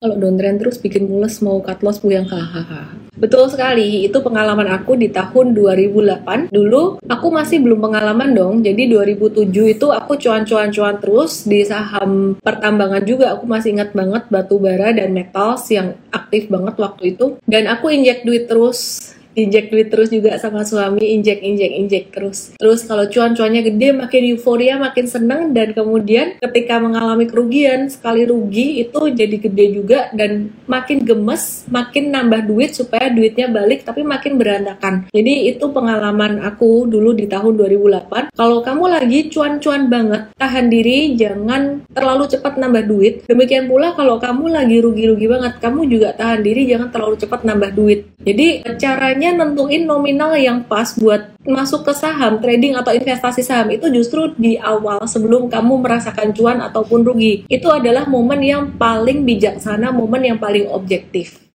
Kalau downtrend terus bikin mules mau cut loss bu yang hahaha. Betul sekali, itu pengalaman aku di tahun 2008. Dulu aku masih belum pengalaman dong, jadi 2007 itu aku cuan-cuan-cuan terus di saham pertambangan juga. Aku masih ingat banget batu bara dan metals yang aktif banget waktu itu. Dan aku injek duit terus injek duit terus juga sama suami injek injek injek terus. Terus kalau cuan-cuannya gede makin euforia makin seneng dan kemudian ketika mengalami kerugian sekali rugi itu jadi gede juga dan makin gemes makin nambah duit supaya duitnya balik tapi makin berantakan. Jadi itu pengalaman aku dulu di tahun 2008 kalau kamu lagi cuan-cuan banget tahan diri jangan terlalu cepat nambah duit. Demikian pula kalau kamu lagi rugi-rugi banget kamu juga tahan diri jangan terlalu cepat nambah duit. Jadi caranya caranya nentuin nominal yang pas buat masuk ke saham, trading atau investasi saham itu justru di awal sebelum kamu merasakan cuan ataupun rugi. Itu adalah momen yang paling bijaksana, momen yang paling objektif.